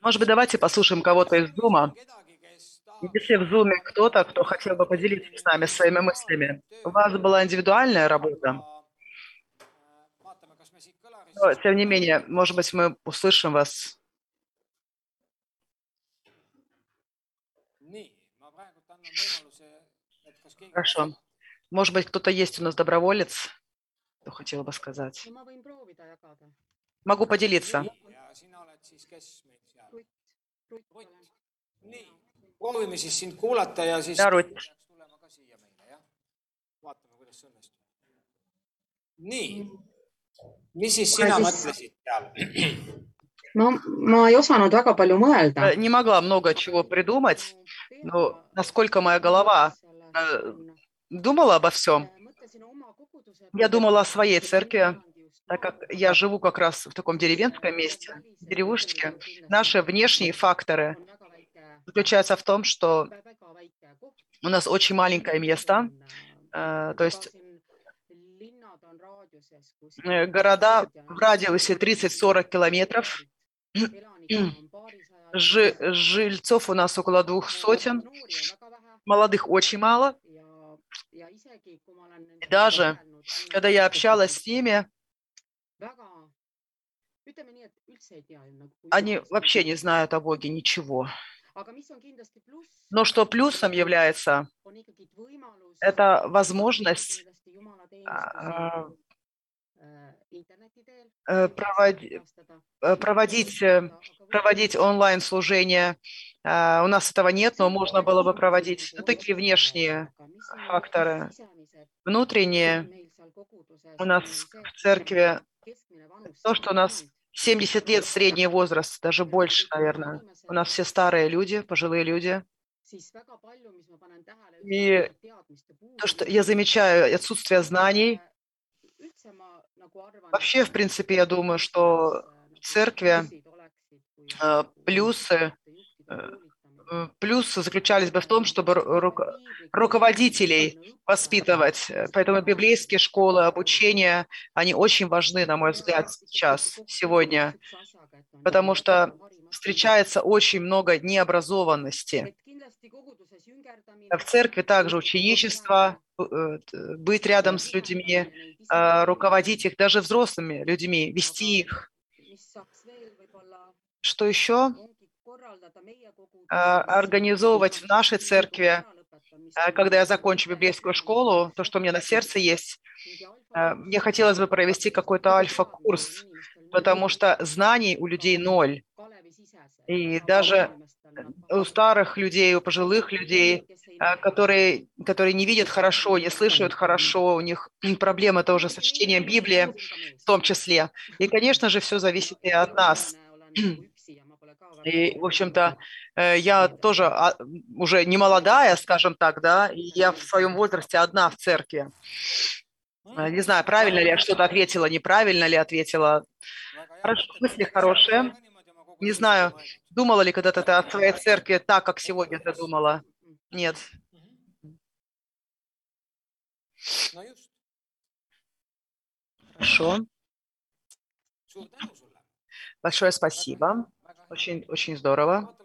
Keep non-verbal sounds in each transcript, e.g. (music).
Может быть, давайте послушаем кого-то из Зума. Если в Зуме кто-то, кто хотел бы поделиться с нами своими мыслями, у вас была индивидуальная работа, но, тем не менее, может быть, мы услышим вас. Хорошо. Может быть, кто-то есть у нас доброволец, кто хотел бы сказать. Могу поделиться. proovime siis sind kuulata ja siis Да, Рут. tulema ka siia meile, jah? vaatame, kuidas see õnnestub. nii, mis siis sina siis- mõtlesid seal? ma, ma ei osanud väga palju mõelda Э, Не могла много чего придумать, но насколько моя голова э, думала обо всем, Я думала о своей церкви, так как я живу как раз в таком деревенском месте, деревушечке. Наши внешние факторы заключаются в том, что у нас очень маленькое место, э, то есть э, города в радиусе 30-40 километров, Жи- жильцов у нас около двух сотен, молодых очень мало. И даже Когда я общалась с ними, они вообще не знают о Боге ничего. Но что плюсом является, это возможность а, э, проводи- э, проводить, э, проводить онлайн-служение. А, У нас этого нет, но можно было бы проводить. Ну, такие внешние факторы. Внутренние у нас в церкви то, что у нас 70 лет средний возраст, даже больше, наверное. У нас все старые люди, пожилые люди. И То, что я замечаю отсутствие знаний. Вообще, в принципе, я думаю, что в церкви э, плюсы, э, плюсы заключались бы в том, чтобы ру- руко- руководителей воспитывать. Э, Поэтому библейские школы, обучение, они очень важны, на мой взгляд, сейчас, сегодня, потому что встречается очень много необразованности. В церкви также ученичество, э, быть рядом с людьми, э, руководить их, даже взрослыми людьми, вести их. Что еще? Э, Организовывать в нашей церкви, э, когда я закончу библейскую школу, то, что у меня на сердце есть, э, мне хотелось бы провести какой-то альфа-курс, потому что знаний у людей ноль. И даже у старых людей, у пожилых людей, а, которые, которые не видят хорошо, не слышат хорошо, у них проблемы тоже со чтением Библии в том числе. И, конечно же, все зависит и от нас. И, в общем-то, э, я тоже а, уже не молодая, скажем так, да, и я в своем возрасте одна в церкви. Э, Не знаю, правильно ли я что-то ответила, неправильно ли ответила. Хорошо, мысли хорошие. Не знаю, думала ли когда-то ты о своей церкви так, как сегодня ты думала? Нет. Хорошо. Большое спасибо. Очень, очень здорово.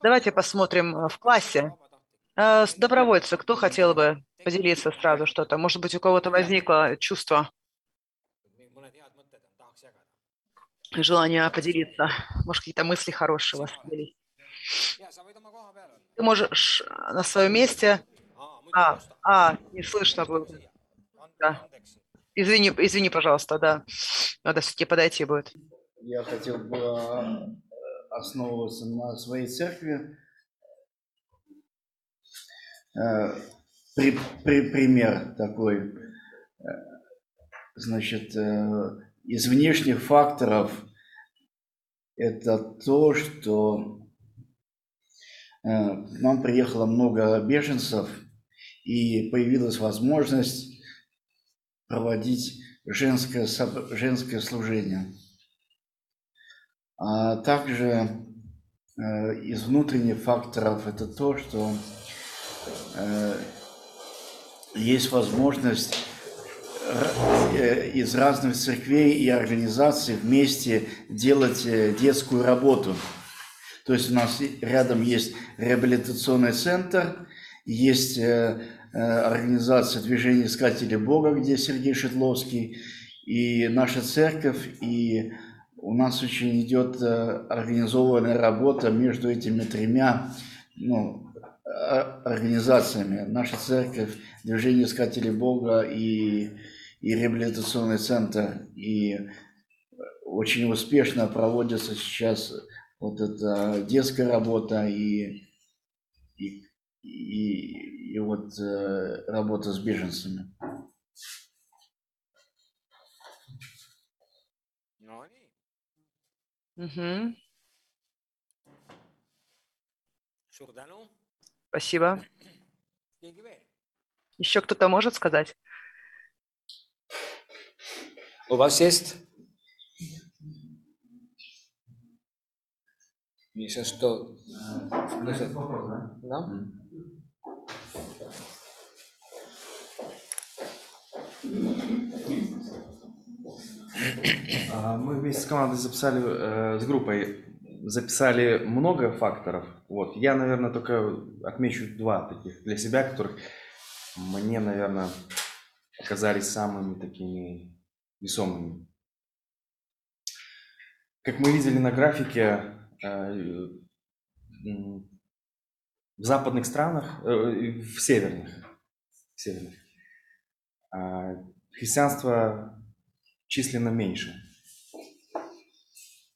Давайте посмотрим э, в классе. Э, Добровольцы, кто хотел бы поделиться сразу что-то? Может быть, у кого-то возникло чувство, желание поделиться? Может, какие-то мысли хорошие у вас olla. Ты можешь э, на своем месте... А, а, не слышно было. Да. Извини, извини, пожалуйста, да. Надо все-таки подойти будет. Я хотел бы э, основываться на своей церкви. Э, при- при- пример такой. Значит, э, из внешних факторов это то, что э, к нам приехало много беженцев, и появилась возможность проводить женское, женское служение. А также э, из внутренних факторов это то, что э, есть возможность э, из разных церквей и организаций вместе делать детскую работу. То есть у нас рядом есть реабилитационный центр, есть организация движения искателей Бога, где Сергей Шедловский, и наша церковь, и у нас очень идет организованная работа между этими тремя ну, организациями. Наша церковь, Движение Искателей Бога и, и реабилитационный центр. И очень успешно проводится сейчас вот эта детская работа и, и, и, и вот э, работа с беженцами. Угу. Спасибо. Еще кто-то может сказать? У вас есть? Еще что? Да? А, мы вместе с командой записали, э, с группой записали много факторов. Вот. Я, наверное, только отмечу два таких для себя, которых мне, наверное, оказались самыми такими весомыми. Как мы видели на графике, э, в западных странах, э, в северных, в северных а, христианство численно меньше.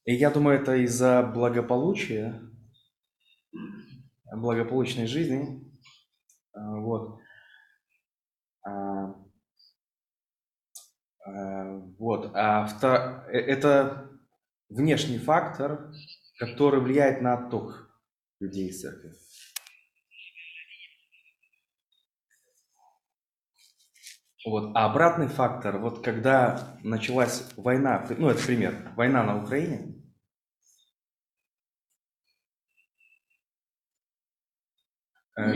И я думаю, это из-за благополучия, благополучной жизни. А, вот. А, а, вот. А втор... Э, это внешний фактор, который влияет на отток людей из церкви. Вот. А обратный фактор, вот когда началась война, ну это пример, война на Украине, Э,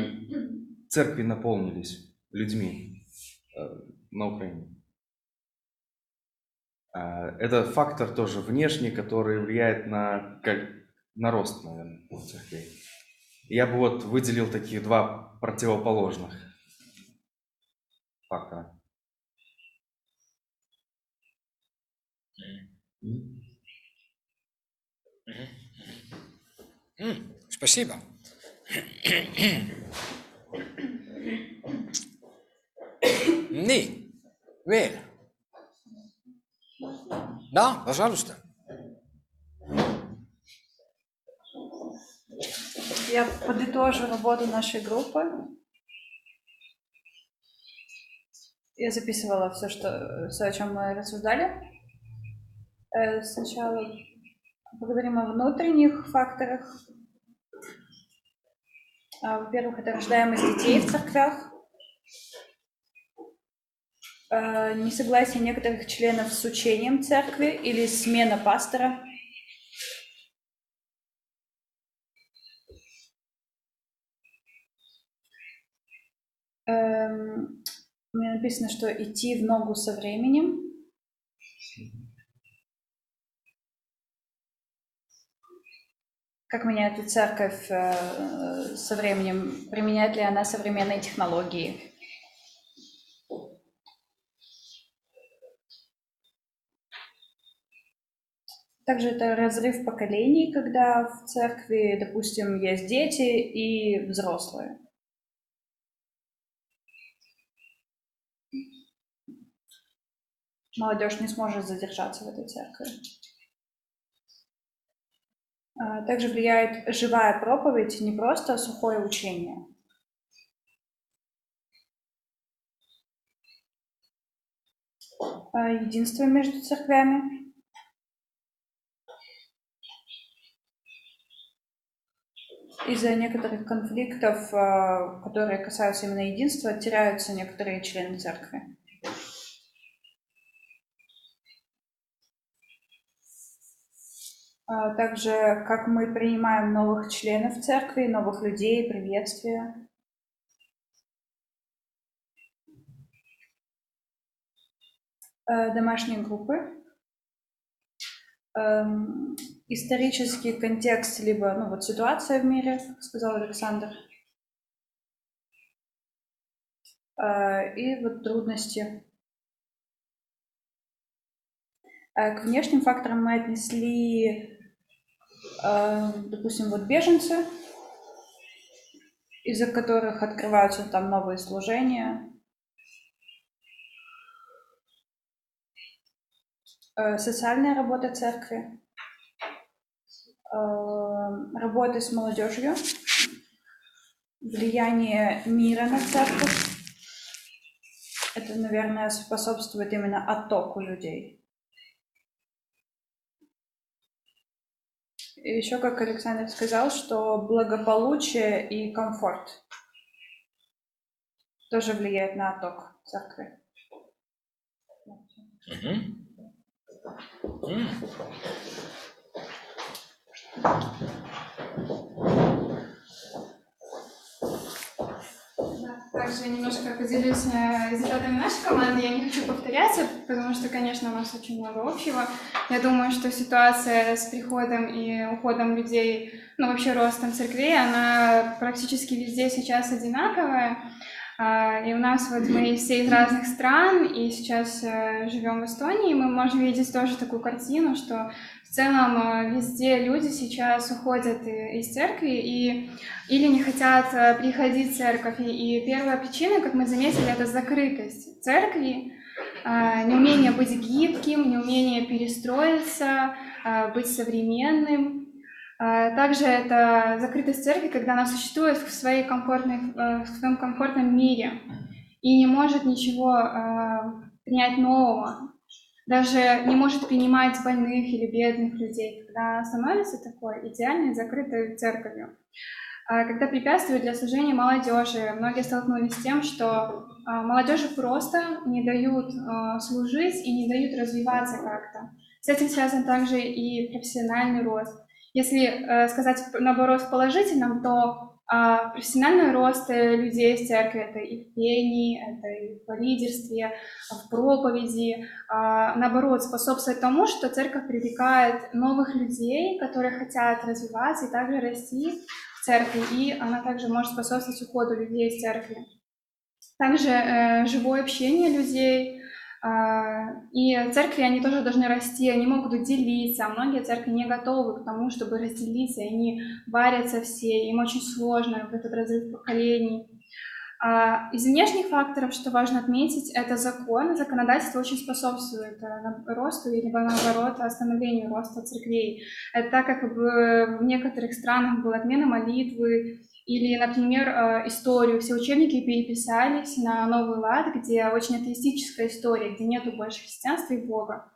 церкви наполнились людьми э, на Украине. А, это фактор тоже внешний, который влияет на, как, на рост, наверное, церквей. Я бы вот выделил таких два противоположных фактора. Спасибо. nii, veel? Да, пожалуйста. Я подытожу работу нашей группы. Я записывала все, что, все, о чем мы рассуждали. Э, сначала поговорим о внутренних факторах а, во-первых, это рождаемость детей в церквях, а, несогласие некоторых членов с учением церкви или смена пастора. Эм, у меня написано, что идти в ногу со временем. Как меняет церковь э, со временем? Применяет ли она современные технологии? Также это разрыв поколений, когда в церкви, допустим, есть дети и взрослые. Молодежь не сможет задержаться в этой церкви. А, также влияет живая проповедь, не просто сухое учение. А, единство между церквями. Из-за некоторых конфликтов, а, которые касаются именно единства, теряются некоторые члены церкви. А также как мы принимаем новых членов церкви, новых людей, приветствия. э, домашние группы, эм, исторический контекст, либо ну, вот ситуация в мире, сказал Александр, э, и вот трудности. К внешним факторам мы отнесли, допустим, вот беженцы, из-за которых открываются там новые служения. Э, социальная работа церкви, э, работа с молодежью, влияние мира на церковь. Это, наверное, способствует именно оттоку людей. И еще, как Александр сказал, что благополучие и комфорт тоже влияет на отток церкви. Также немножко поделюсь э, результатами нашей команды. Я не хочу повторяться, потому что, конечно, у нас очень много общего. Я думаю, что ситуация с приходом и уходом людей, ну вообще ростом церквей, она практически везде сейчас одинаковая. А, и у нас вот мы все из разных стран, и сейчас э, живем в Эстонии, мы можем видеть тоже такую картину, что в целом э, везде люди сейчас уходят из церкви и или не хотят э, приходить в церковь. И первая причина, как мы заметили, это закрытость церкви, неумение быть гибким, неумение перестроиться, быть современным. А, также это закрытость церкви, когда она существует в, своей комфортной, э, в своем комфортном мире и не может ничего а, принять нового, даже не может принимать больных или бедных людей, когда становится такой идеальной закрытой церковью. А, когда препятствуют для служения молодежи, многие столкнулись с тем, что молодежи просто не дают служить и не дают развиваться как-то. С этим связан также и профессиональный рост. Если э, сказать наоборот в положительном, то профессиональный рост э, людей в церкви это и в пении, это и в лидерстве, в проповеди, наоборот, способствует тому, что церковь привлекает новых людей, которые хотят развиваться и также расти церкви, и она также может способствовать уходу людей из церкви. Также э, живое общение людей, а, и церкви, они тоже должны расти, они могут делиться, а многие церкви не готовы к тому, чтобы разделиться, они варятся все, им очень сложно в этот разрыв поколений. А, из внешних факторов, что важно отметить, это закон. Законодательство очень способствует э, росту или, наоборот, остановлению роста церквей. Это так, как в некоторых странах была отмена молитвы, или, например, э, историю. Все учебники переписались на новый лад, где очень атеистическая история, где нету больше христианства и Бога.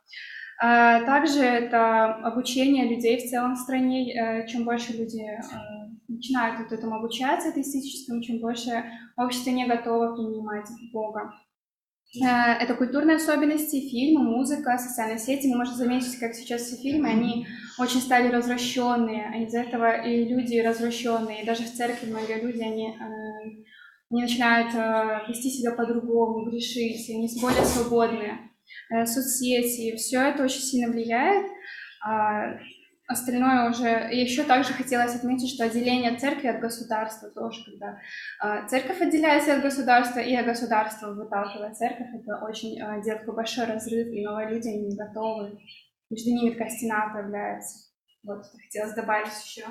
А также это обучение людей в целом в стране. Э, чем больше люди э, начинают вот этому обучаться атеистическому, чем больше общество не готово принимать Бога. Э, это культурные особенности, фильмы, музыка, социальные сети. Мы можем заметить, как сейчас все фильмы, они очень стали развращенные, а из-за этого и люди развращенные. И даже в церкви многие люди, они, они начинают вести себя по-другому, грешить, они более свободные. Соцсети, все это очень сильно влияет. А, Остальное уже... И еще также хотелось отметить, что отделение церкви от государства тоже, когда э, церковь отделяется от государства, и государство выталкивает церковь, это очень э, делает такой большой разрыв, и новые люди не готовы. Между ними такая стена появляется. Вот, хотелось добавить еще.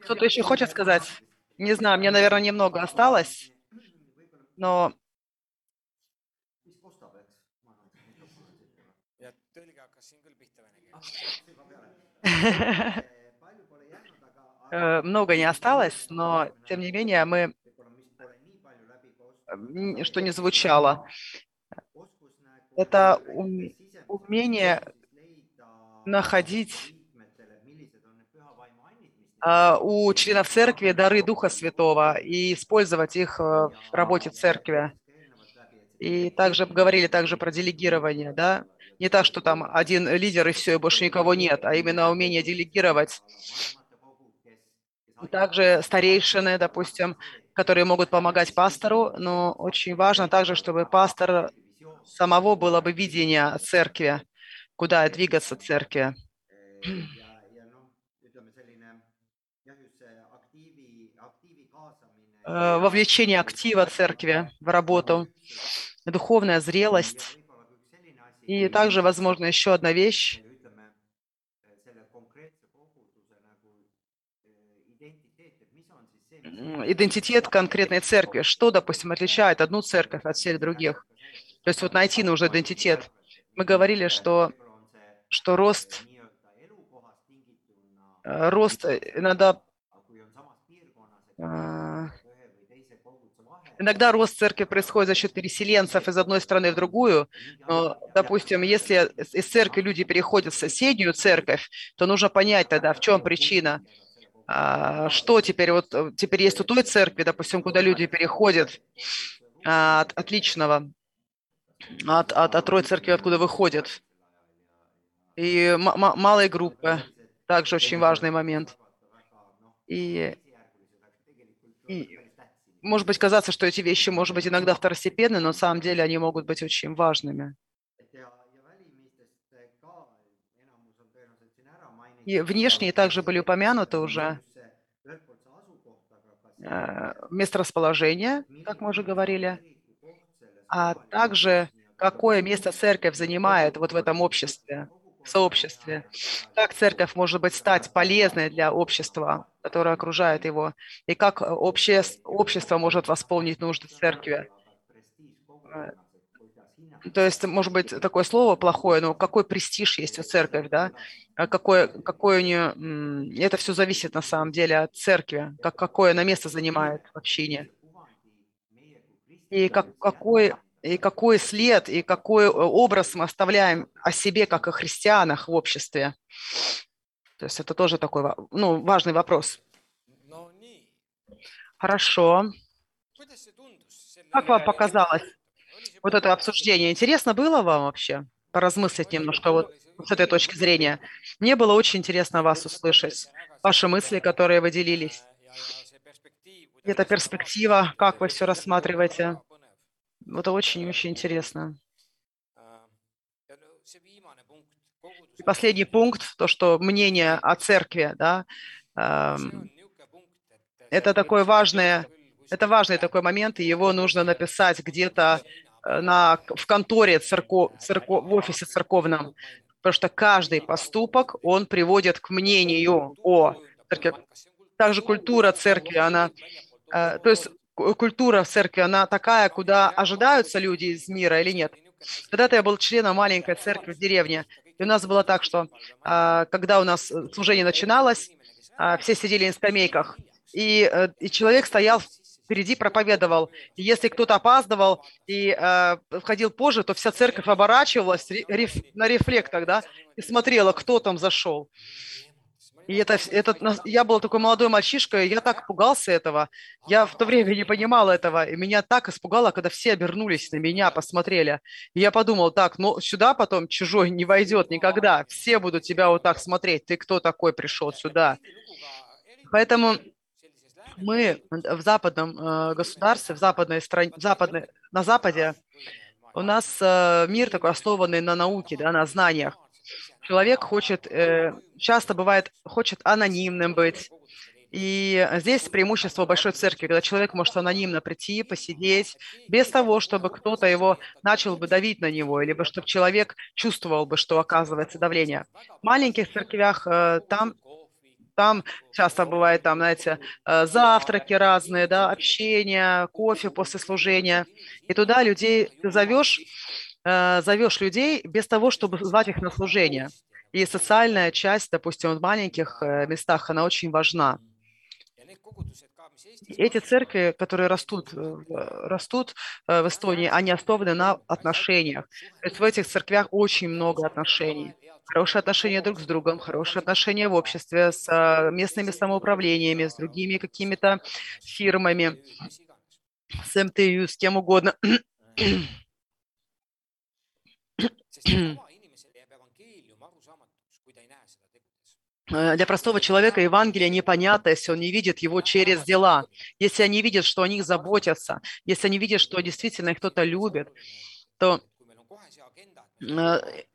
Кто-то еще хочет сказать? Не знаю, мне, наверное, немного осталось но (laughs) э, много не осталось, но тем не менее мы, что не звучало, это умение находить у членов церкви дары Духа Святого и использовать их э, в работе церкви. И также говорили также про делегирование, да, не так, что там один лидер и все, и больше никого нет, а именно умение делегировать также старейшины, допустим, которые могут помогать пастору, но очень важно также, чтобы пастор самого было бы видение церкви, куда двигаться церкви. Вовлечение актива церкви в работу, духовная зрелость. И также, возможно, еще одна вещь. Идентитет конкретной церкви. Что, допустим, отличает одну церковь от всех других? То есть вот найти нужно идентитет. Мы говорили, что, что рост, э, рост иногда э, Иногда рост церкви происходит за счет переселенцев из одной страны в другую. Но, допустим, если из церкви люди переходят в соседнюю церковь, то нужно понять тогда, в чем причина. А, что теперь, вот теперь есть у той церкви, допустим, куда люди переходят а, от отличного, от, от, от той церкви, откуда выходят. И малые группы, также очень важный момент. И, и может быть казаться, что эти вещи, может быть, иногда второстепенны, но на самом деле они могут быть очень важными. И внешние также были упомянуты уже. Э, место расположения, как мы уже говорили, а также какое место церковь занимает вот в этом обществе сообществе. Как церковь может быть стать полезной для общества, которое окружает его, и как общее, общество может восполнить нужды церкви. То есть, может быть, такое слово плохое, но какой престиж есть у церкви, да? А какое, какое у нее... Это все зависит на самом деле от церкви, как, какое она место занимает в общине. И как, какой и какой след, и какой э, образ мы оставляем о себе, как о христианах в обществе. То есть это тоже такой ну, важный вопрос. Хорошо. Как вам показалось вот это обсуждение? Интересно было вам вообще поразмыслить немножко вот с этой точки зрения? Мне было очень интересно вас услышать, ваши мысли, которые вы делились. Это перспектива, как вы все рассматриваете? Это очень-очень интересно. И последний пункт, то, что мнение о церкви, да, это такой важный, это важный такой момент, и его нужно написать где-то э, на, в конторе церков, церков, в офисе церковном, потому что каждый поступок, он приводит к мнению о церкви. Также культура церкви, она, э, то есть культура в церкви, она такая, куда ожидаются люди из мира или нет? Когда-то я был членом маленькой церкви в деревне, и у нас было так, что а, когда у нас служение начиналось, а, все сидели на скамейках, и, э, и человек стоял впереди, проповедовал. И если кто-то опаздывал и э, входил позже, то вся церковь оборачивалась на рефлектах, да, и смотрела, кто там зашел. И это, это, я был такой молодой мальчишка, я так пугался этого. Я в то время не понимал этого, и меня так испугало, когда все обернулись на меня, посмотрели. И я подумал, так, ну сюда потом чужой не войдет никогда. Все будут тебя вот так смотреть. Ты кто такой пришел сюда? Поэтому мы в западном э, государстве, в западной стране, западной, на Западе, у нас э, мир такой основанный на науке, да, на знаниях человек хочет, э, часто бывает, хочет анонимным быть. И здесь преимущество большой церкви, когда человек может анонимно прийти, посидеть, без того, чтобы кто-то его начал бы давить на него, либо чтобы человек чувствовал бы, что оказывается давление. В маленьких церквях э, там там часто бывает, там, знаете, э, завтраки разные, да, общение, кофе после служения. И туда людей ты зовешь, Э, зовешь людей без того, чтобы звать их на служение. И социальная часть, допустим, в маленьких э, местах, она очень важна. Эти церкви, которые растут, э, растут в Эстонии, они основаны на отношениях. То есть в этих церквях очень много отношений. Хорошие отношения друг с другом, хорошие отношения в обществе, с местными самоуправлениями, с другими какими-то фирмами, с МТЮ, с кем угодно. Э, для простого человека Евангелие непонятно, если он не видит его через дела, если они видят, что о них заботятся, если они видят, что действительно их кто-то любит, то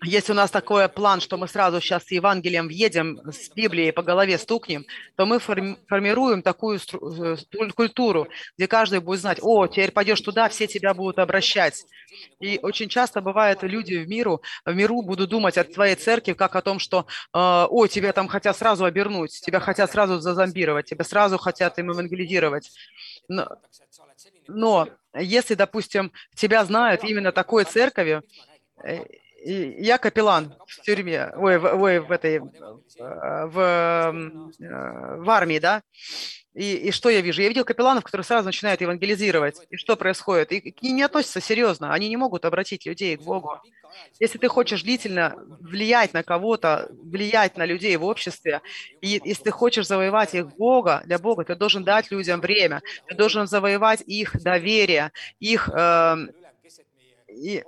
если у нас такой план, что мы сразу сейчас с Евангелием въедем, с Библией по голове стукнем, то мы формируем такую э, культуру, где каждый будет знать, о, теперь пойдешь туда, все тебя будут обращать. И очень часто бывает, люди в миру, в миру будут думать о твоей церкви как о том, что, э, о, тебя там хотят сразу обернуть, тебя хотят сразу зазомбировать, тебя сразу хотят им евангелизировать. Но, но если, допустим, тебя знают именно такой церковью, Я капеллан в тюрьме, ой, в, ой, в этой, э, в, э, в армии, да, и, и что я вижу? Я видел капелланов, которые сразу начинают евангелизировать. И что происходит? И к ним не относятся серьезно. Они не могут обратить людей к Богу. Если ты хочешь длительно влиять на кого-то, влиять на людей в обществе, и если ты хочешь завоевать их Бога, для Бога, ты должен дать людям время, ты должен завоевать их доверие, их... Э, и,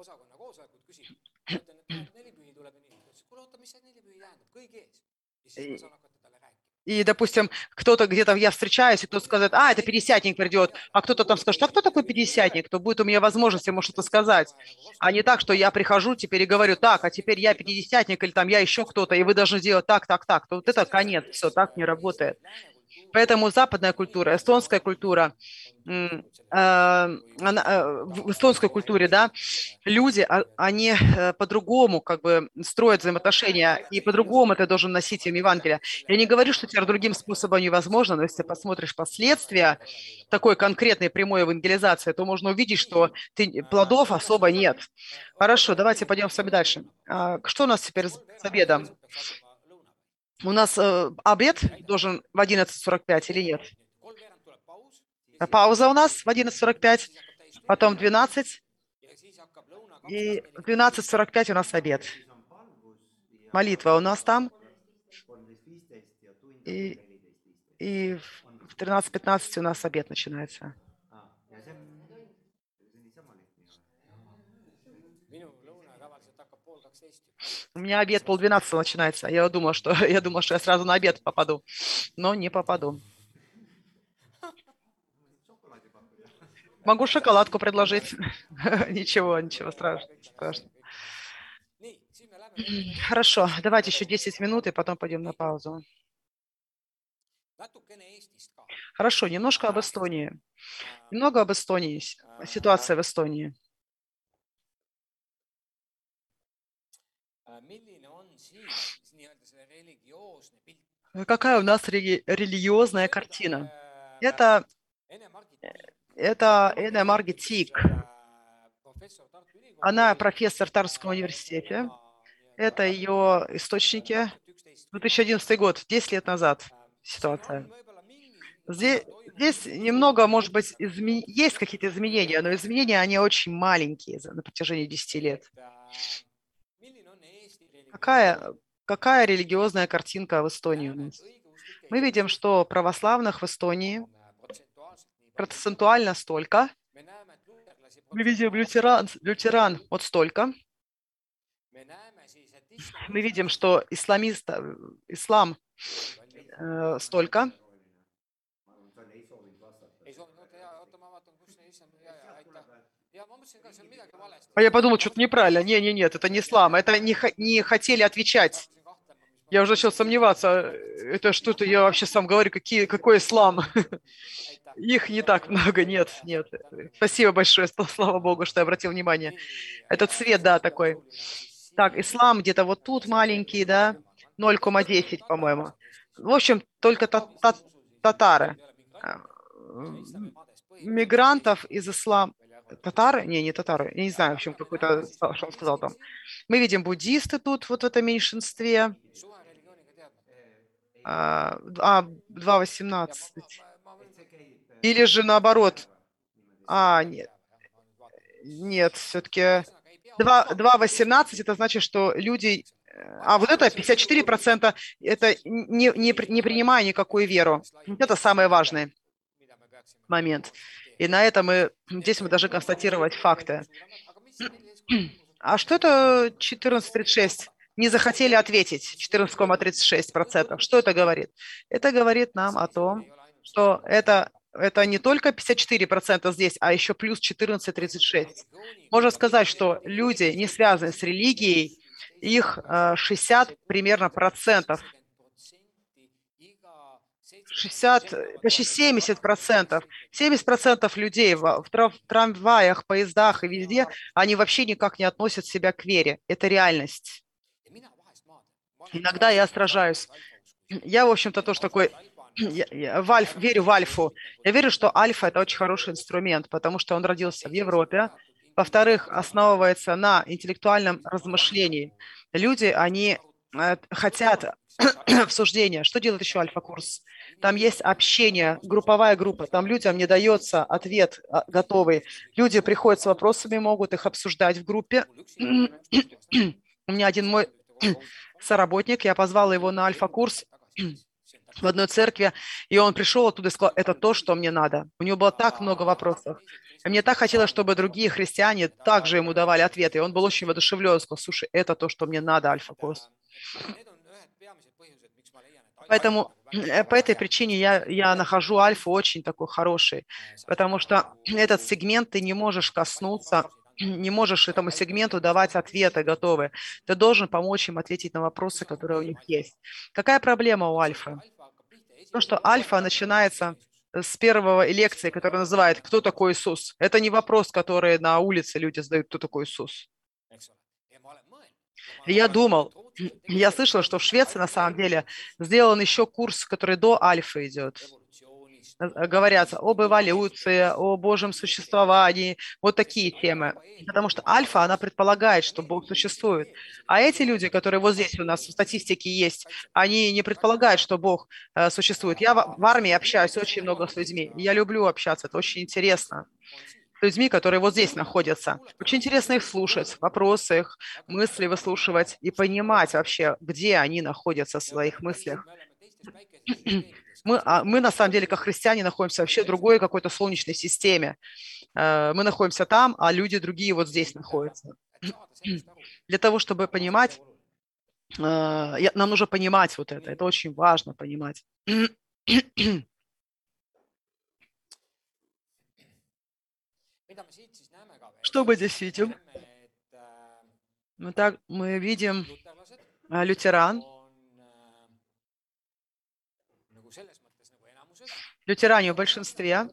и, допустим, кто-то где-то, я встречаюсь, и кто-то скажет, а, это пятидесятник придет, а кто-то там скажет, а кто такой пятидесятник, кто будет у меня возможность ему что-то сказать, а не так, что я прихожу теперь и говорю, так, а теперь я пятидесятник, или там я еще кто-то, и вы должны делать так, так, так, то вот это конец, все, так не работает. Поэтому западная культура, эстонская культура, э, э, в эстонской культуре, да, люди, а, они э, по-другому как бы строят взаимоотношения, и по-другому ты должен носить им Евангелие. Я не говорю, что теперь другим способом невозможно, но если ты посмотришь последствия такой конкретной прямой евангелизации, то можно увидеть, что ты, плодов особо нет. Хорошо, давайте пойдем с вами дальше. А, что у нас теперь с обедом? У нас э, обед должен в 11.45 или нет? Пауза у нас в 11.45, потом 12, и в 12.45 у нас обед. Молитва у нас там. И, и в 13.15 у нас обед начинается. У меня обед полдвенадцатого начинается. Я думала, что (laughs) я думала, что я сразу на обед попаду, но не попаду. Могу шоколадку предложить. (laughs) Ничего, ничего страшного. Хорошо, давайте еще 10 минут и потом пойдем на паузу. Хорошо, немножко об Эстонии. Немного об Эстонии, ситуация в Эстонии. Какая у нас рели- религиозная картина? Это, это Эна Маргит Тик. Она профессор Тарского университета. Это ее источники. 2011 год, 10 лет назад ситуация. Здесь, здесь немного, может быть, изме... есть какие-то изменения, но изменения, они очень маленькие на протяжении 10 лет. Какая, какая религиозная картинка в Эстонии у нас? Мы видим, что православных в Эстонии процентуально столько. Мы видим лютеран, лютеран вот столько. Мы видим, что исламист, ислам э, столько. А я подумал, что-то неправильно. Не, не, нет, это не ислам. Это не, не хотели отвечать. Я уже начал сомневаться. Это что-то, я вообще сам говорю, какие, какой ислам? Их не так много, нет, нет. Спасибо большое, слава богу, что я обратил внимание. Этот цвет, да, такой. Так, ислам где-то вот тут маленький, да, 0,10, по-моему. В общем, только та та татары. Мигрантов из ислама татары, не, не татары, я не знаю, в общем, какой-то, что он сказал там. Мы видим буддисты тут, вот в этом меньшинстве. А, 2.18. А, Или же наоборот. А, нет. Нет, все-таки 2.18 это значит, что люди... Э, а вот это 54% это не, не, не принимая никакую веру. Это самый важный момент. И на этом мы, здесь мы должны констатировать факты. А что это 1436? не захотели ответить 14,36%. Что это говорит? Это говорит нам о том, что это, это не только 54% здесь, а еще плюс 14,36%. Можно сказать, что люди, не связанные с религией, их 60 примерно процентов 60, почти 70 процентов. 70 процентов людей в, трамваях, поездах и везде, они вообще никак не относят себя к вере. Это реальность. Иногда я сражаюсь. Я, в общем-то, тоже такой я, я в альф, верю в альфу. Я верю, что альфа – это очень хороший инструмент, потому что он родился в Европе. Во-вторых, основывается на интеллектуальном размышлении. Люди, они хотят (clears throat) обсуждения. Что делает еще альфа-курс? Там есть общение, групповая группа. Там людям не дается ответ а, готовый. Люди приходят с вопросами, могут их обсуждать в группе. (clears throat) У меня один мой (clears throat) соработник, я позвала его на альфа-курс в одной церкви, и он пришел оттуда и сказал, это то, что мне надо. У него было так много вопросов. Мне так хотелось, чтобы другие христиане также ему давали ответы. И он был очень воодушевлен, сказал, слушай, это то, что мне надо, альфа-курс. Поэтому э, по этой причине я, я нахожу альфа очень такой хороший, потому что этот сегмент ты не можешь коснуться, не можешь этому сегменту давать ответы готовые. Ты должен помочь им ответить на вопросы, которые у них есть. Какая проблема у альфа? То, что альфа начинается с первого лекции, которая называет «Кто такой Иисус?». Это не вопрос, который на улице люди задают «Кто такой Иисус?». Я думал, я слышала, что в Швеции на самом деле сделан еще курс, который до альфа идет. Говорят об эволюции, о Божьем существовании, вот такие темы. Потому что альфа, она предполагает, что Бог существует. А эти люди, которые вот здесь у нас в статистике есть, они не предполагают, что Бог э, существует. Я в армии общаюсь очень много с людьми. Я люблю общаться, это очень интересно людьми, которые вот здесь находятся. Очень интересно их слушать, вопросы их, мысли выслушивать и понимать вообще, где они находятся в своих мыслях. (clears throat) Мы, а мы на самом деле, как христиане, находимся вообще в другой какой-то солнечной системе. Э, мы находимся там, а люди другие вот здесь находятся. (clears throat) Для того, чтобы понимать, э, нам нужно понимать вот это. Это очень важно понимать. (clears throat) Что мы здесь видим? Мы, так, мы видим а, лютеран. Лютеране в большинстве.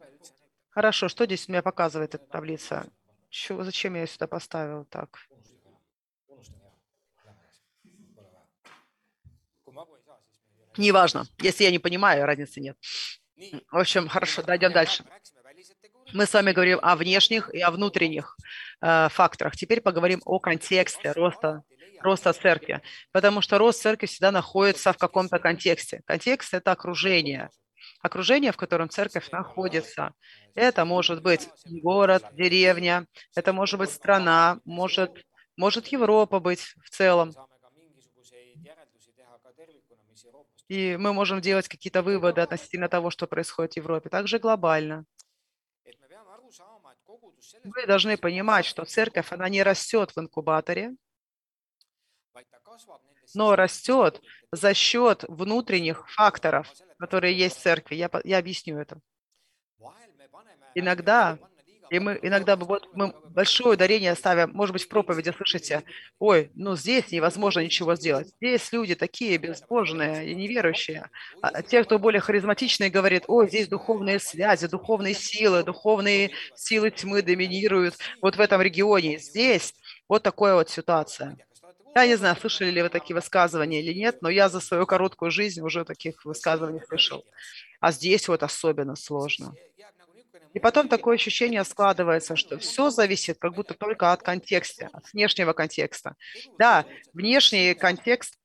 Хорошо, что здесь у меня показывает эта таблица? Чего, зачем я сюда поставил так? Неважно. Если я не понимаю, разницы нет. В общем, хорошо, дойдем дальше. Мы с вами говорим о внешних и о внутренних э, факторах. Теперь поговорим о контексте роста, роста церкви, потому что рост церкви всегда находится в каком-то контексте. Контекст – это окружение, окружение, в котором церковь находится. Это может быть город, деревня, это может быть страна, может, может Европа быть в целом. И мы можем делать какие-то выводы относительно того, что происходит в Европе, также глобально. Вы должны понимать, что церковь, она не растет в инкубаторе, но растет за счет внутренних факторов, которые есть в церкви. Я, я объясню это. Иногда и мы иногда вот мы большое ударение ставим, может быть, в проповеди слышите, ой, ну здесь невозможно ничего сделать. Здесь люди такие безбожные и неверующие. А те, кто более харизматичные, говорят, ой, здесь духовные связи, духовные силы, духовные силы тьмы доминируют вот в этом регионе. Здесь вот такая вот ситуация. Я не знаю, слышали ли вы такие высказывания или нет, но я за свою короткую жизнь уже таких высказываний слышал. А здесь вот особенно сложно. И потом такое ощущение складывается, что все зависит как будто только от контекста, от внешнего контекста. Да, внешний контекст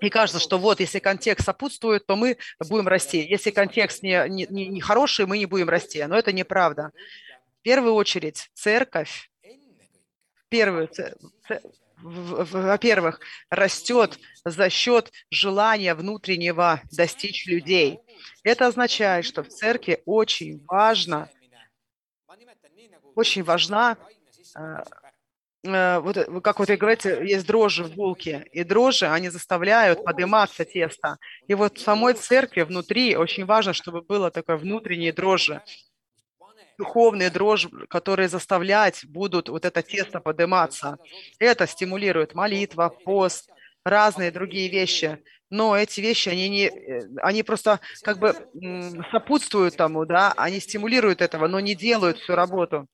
и кажется, что вот, если контекст сопутствует, то мы будем расти. Если контекст не, не, не хороший, мы не будем расти. Но это неправда. В первую очередь, церковь, первую, во-первых, растет за счет желания внутреннего достичь людей. Это означает, что в церкви очень важно, очень важна э, вот, э, как вот вы говорите, есть дрожжи в булке, и дрожжи, они заставляют подниматься тесто. И вот в самой церкви внутри очень важно, чтобы было такое внутреннее дрожжи, духовные дрожжи, которые заставлять будут вот это тесто подниматься. Это стимулирует молитва, пост, разные другие вещи. Но эти вещи, они, не, э, они просто как бы сопутствуют тому, да, они стимулируют этого, но не делают всю работу.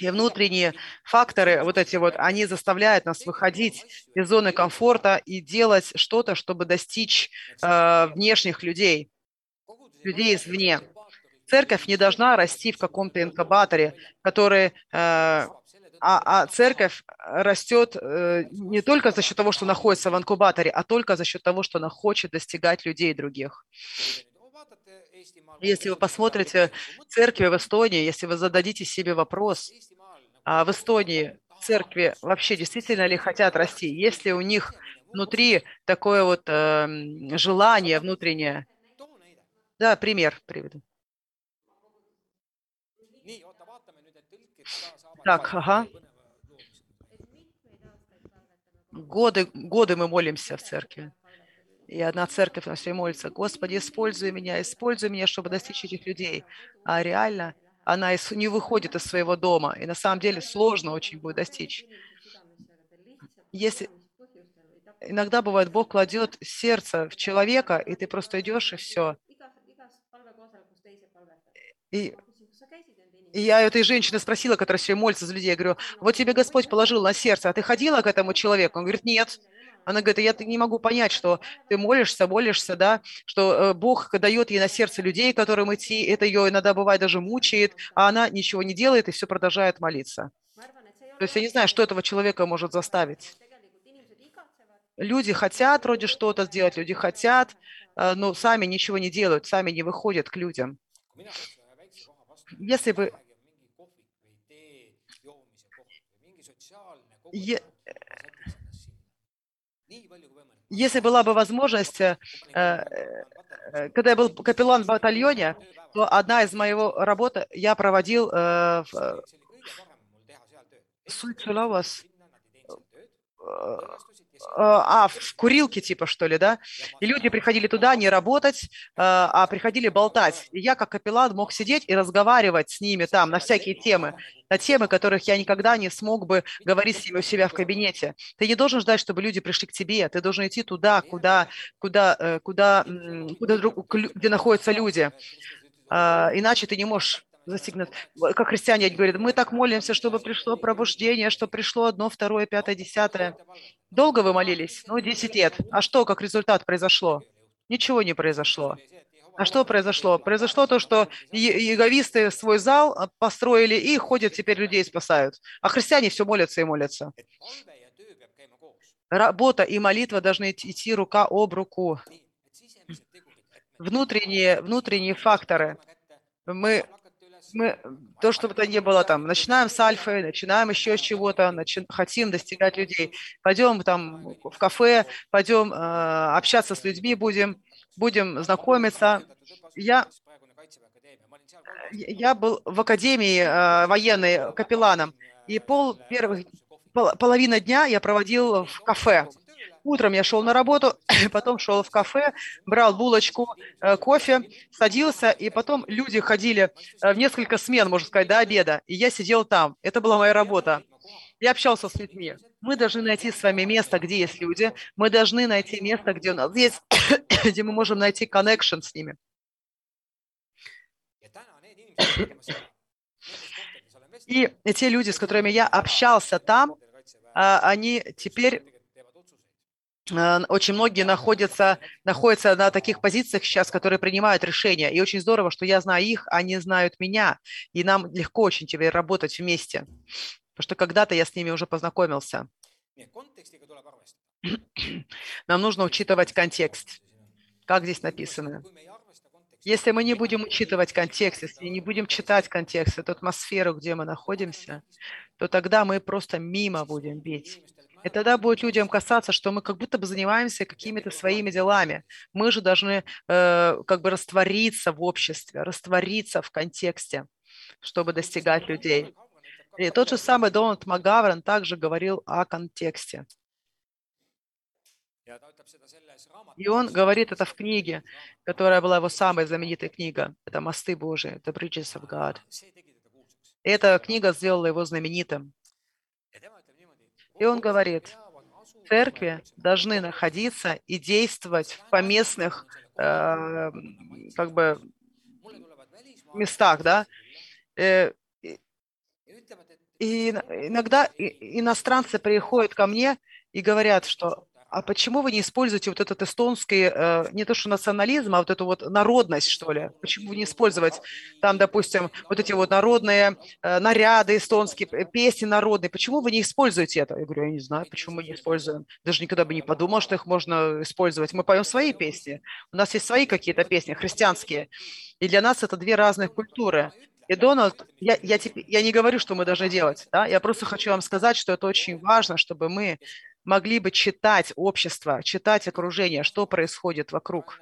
И внутренние факторы, вот эти вот, они заставляют нас выходить из зоны комфорта и делать что-то, чтобы достичь э, внешних людей, людей извне. Церковь не должна расти в каком-то инкубаторе, который, э, а, а церковь растет э, не только за счет того, что находится в инкубаторе, а только за счет того, что она хочет достигать людей других. Если вы посмотрите церкви в Эстонии, если вы зададите себе вопрос, а в Эстонии церкви вообще действительно ли хотят расти, если у них внутри такое вот э, желание внутреннее. Да, пример приведу. Так, ага. Годы, годы мы молимся в церкви. И одна церковь на все молится, Господи, используй меня, используй меня, чтобы достичь этих людей. А реально она не выходит из своего дома. И на самом деле сложно очень будет достичь. Если иногда бывает, Бог кладет сердце в человека, и ты просто идешь, и все. И, я этой женщины спросила, которая все молится за людей, я говорю, вот тебе Господь положил на сердце, а ты ходила к этому человеку? Он говорит, нет. Она говорит, я не могу понять, что ты молишься, молишься, да, что э, Бог дает ей на сердце людей, которым идти, это ее иногда бывает даже мучает, а она ничего не делает и все продолжает молиться. То есть я не знаю, что этого человека может заставить. Люди хотят вроде что-то сделать, люди хотят, э, но сами ничего не делают, сами не выходят к людям. Если бы если была бы возможность, э, э, когда я был капеллан в батальоне, то одна из моего работы я проводил э, в Суйцулавас, а, в курилке типа, что ли, да? И люди приходили туда не работать, а приходили болтать. И я, как капеллан, мог сидеть и разговаривать с ними там на всякие темы, на темы, которых я никогда не смог бы говорить с ними у себя в кабинете. Ты не должен ждать, чтобы люди пришли к тебе, ты должен идти туда, куда, куда, куда, куда, где находятся люди. А, иначе ты не можешь застигнут. Как христиане говорят, мы так молимся, чтобы пришло пробуждение, что пришло одно, второе, пятое, десятое. Долго вы молились? Ну, 10 лет. А что, как результат произошло? Ничего не произошло. А что произошло? Произошло то, что яговисты свой зал а, построили и ходят, теперь людей спасают. А христиане все молятся и молятся. Работа и молитва должны идти рука об руку. Внутренние, внутренние факторы. Мы мы, то, чтобы это не было там, начинаем с альфы, начинаем еще с чего-то, начи, хотим достигать людей, пойдем там в кафе, пойдем э, общаться с людьми будем, будем знакомиться. Я, я был в академии э, военной капелланом, и пол первых, пол, половина дня я проводил в кафе. Утром я шел на работу, (coughs) потом шел в кафе, брал булочку, э, кофе, садился, и потом люди ходили э, в несколько смен, можно сказать, до обеда, и я сидел там. Это была моя работа. Я общался с людьми. Мы должны найти с вами место, где есть люди. Мы должны найти место, где у нас есть, (coughs) где мы можем найти connection с ними. И те люди, с которыми я общался там, а, они теперь очень многие находятся, находятся на таких позициях сейчас, которые принимают решения. И очень здорово, что я знаю их, они знают меня. И нам легко очень теперь работать вместе. Потому что когда-то я с ними уже познакомился. Нам нужно учитывать контекст. Как здесь написано? Если мы не будем учитывать контекст, если не будем читать контекст, эту атмосферу, где мы находимся, то тогда мы просто мимо будем бить. И тогда будет людям касаться, что мы как будто бы занимаемся какими-то своими делами. Мы же должны э, как бы раствориться в обществе, раствориться в контексте, чтобы достигать людей. И тот же самый Дональд Макгаврен также говорил о контексте. И он говорит это в книге, которая была его самой знаменитой книга. Это «Мосты Божии», «The Bridges of God». И эта книга сделала его знаменитым. И он говорит, церкви должны находиться и действовать в поместных э, как бы местах, да. Э, и иногда иностранцы приходят ко мне и говорят, что а почему вы не используете вот этот эстонский, э, не то что национализм, а вот эту вот народность, что ли? Почему не использовать там, допустим, вот эти вот народные э, наряды эстонские, песни народные? Почему вы не используете это? Я говорю, я не знаю, почему мы не используем. Даже никогда бы не подумал, что их можно использовать. Мы поем свои песни. У нас есть свои какие-то песни, христианские. И для нас это две разных культуры. И Дональд, я, я, я не говорю, что мы должны делать, да? я просто хочу вам сказать, что это очень важно, чтобы мы могли бы читать общество, читать окружение, что происходит вокруг.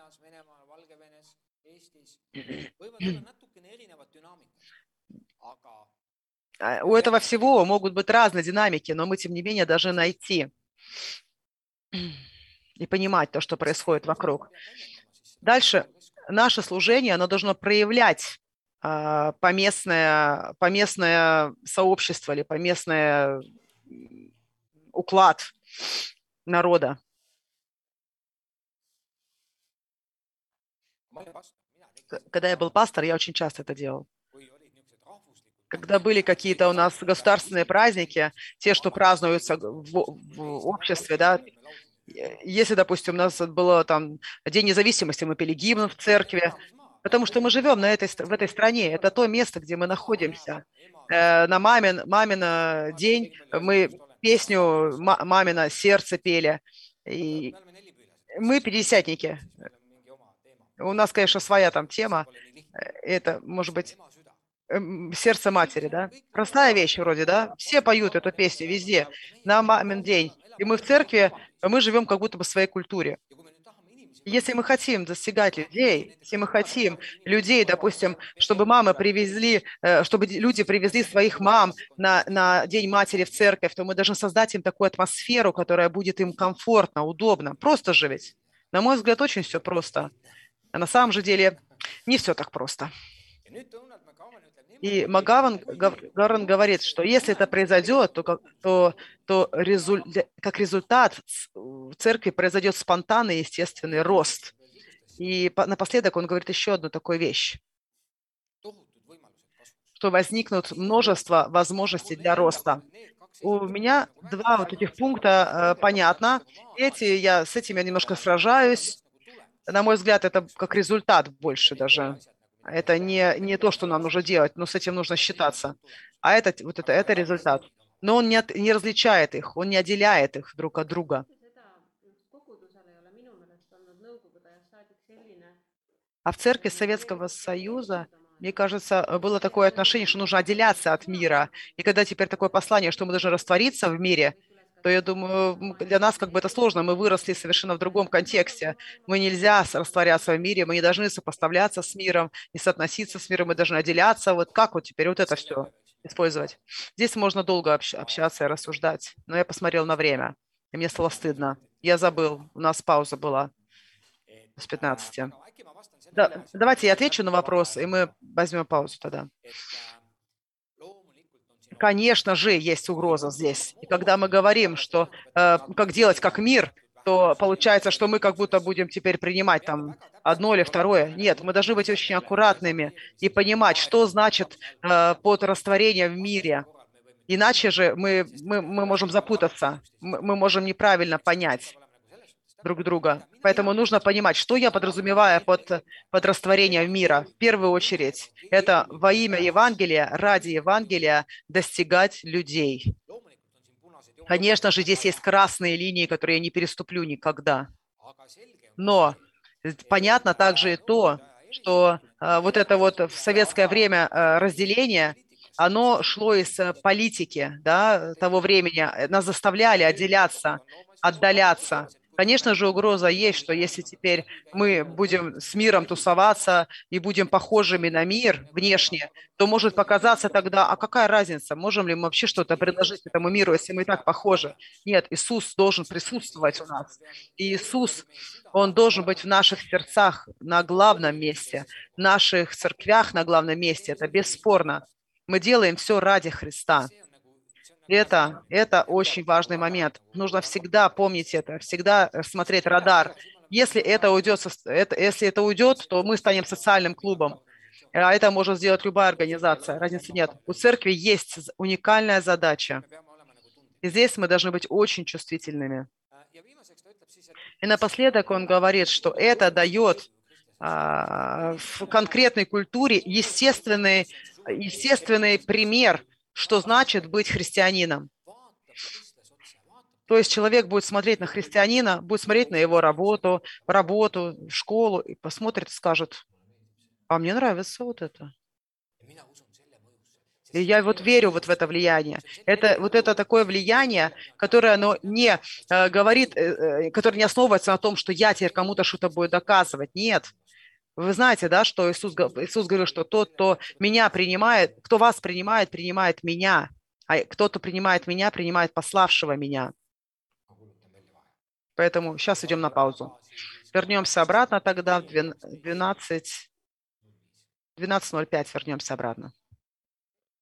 А, у этого всего могут быть разные динамики, но мы, тем не менее, должны найти и понимать то, что происходит вокруг. Дальше наше служение, оно должно проявлять э, поместное, поместное сообщество или поместное уклад народа. Когда я был пастор, я очень часто это делал. Когда были какие-то у нас государственные праздники, те, что празднуются в, в обществе, да, если, допустим, у нас было там День независимости, мы пели гимн в церкви, потому что мы живем на этой, в этой стране, это то место, где мы находимся. Э, на мамин, мамин день мы песню «Мамина сердце» пели. И мы пятидесятники. У нас, конечно, своя там тема. Это, может быть, эм, сердце матери, да? Простая вещь вроде, да? Все поют эту песню везде, на мамин день. И мы в церкви, мы живем как будто бы в своей культуре. Если мы хотим достигать людей, если мы хотим людей, допустим, чтобы мамы привезли, э, чтобы люди привезли своих мам на, на День матери в церковь, то мы должны создать им такую атмосферу, которая будет им комфортно, удобно. Просто ведь. На мой взгляд, очень все просто. А на самом же деле не все так просто. И Магаван Гаран говорит, что если это произойдет, то, то, то резуль, как результат в церкви произойдет спонтанный естественный рост. И напоследок он говорит еще одну такую вещь, что возникнут множество возможностей для роста. У меня два вот этих пункта э, понятно. Эти я с этим я немножко сражаюсь. На мой взгляд, это как результат больше даже. Это не, не то, что нам нужно делать, но с этим нужно считаться. А это, вот это, это результат. Но он не, от, не различает их, он не отделяет их друг от друга. А в церкви Советского Союза, мне кажется, было такое отношение, что нужно отделяться от мира. И когда теперь такое послание, что мы должны раствориться в мире – то я думаю, для нас как бы это сложно. Мы выросли совершенно в другом контексте. Мы нельзя растворяться в мире, мы не должны сопоставляться с миром, не соотноситься с миром, мы должны отделяться. Вот как вот теперь вот это все использовать? Здесь можно долго общаться и рассуждать, но я посмотрел на время, и мне стало стыдно. Я забыл, у нас пауза была с 15. Да, давайте я отвечу на вопрос, и мы возьмем паузу тогда. Конечно же, есть угроза здесь. И когда мы говорим, что э, как делать как мир, то получается, что мы как будто будем теперь принимать там одно или второе. Нет, мы должны быть очень аккуратными и понимать, что значит э, под растворение в мире. Иначе же мы, мы, мы можем запутаться, мы, мы можем неправильно понять друг друга. Поэтому нужно понимать, что я подразумеваю под, под растворением мира. В первую очередь, это во имя Евангелия, ради Евангелия достигать людей. Конечно же, здесь есть красные линии, которые я не переступлю никогда. Но понятно также и то, что э, вот это вот в советское время э, разделение, оно шло из э, политики да, того времени. Нас заставляли отделяться, отдаляться Конечно же, угроза есть, что если теперь мы будем с миром тусоваться и будем похожими на мир внешне, то может показаться тогда, а какая разница, можем ли мы вообще что-то предложить этому миру, если мы и так похожи? Нет, Иисус должен присутствовать у нас. И Иисус, Он должен быть в наших сердцах на главном месте, в наших церквях на главном месте. Это бесспорно. Мы делаем все ради Христа. Это, это очень важный момент. Нужно всегда помнить это, всегда э, смотреть радар. Если это уйдет, это, если это уйдет, то мы станем социальным клубом. А это может сделать любая организация. Разницы нет. У церкви есть уникальная задача. И здесь мы должны быть очень чувствительными. И напоследок он говорит, что это дает а, в конкретной культуре естественный, естественный пример – что значит быть христианином. То есть человек будет смотреть на христианина, будет смотреть на его работу, работу, школу, и посмотрит и скажет, а мне нравится вот это. И я вот верю вот в это влияние. Это вот это такое влияние, которое оно не э, говорит, э, э которое не основывается на том, что я теперь кому-то что-то буду доказывать. Нет. Вы знаете, да, что Иисус, Иисус говорил, что тот, кто меня принимает, кто вас принимает, принимает меня, а кто-то принимает меня, принимает пославшего меня. Поэтому сейчас идем на паузу. Вернемся обратно тогда в 12, 12.05 вернемся обратно.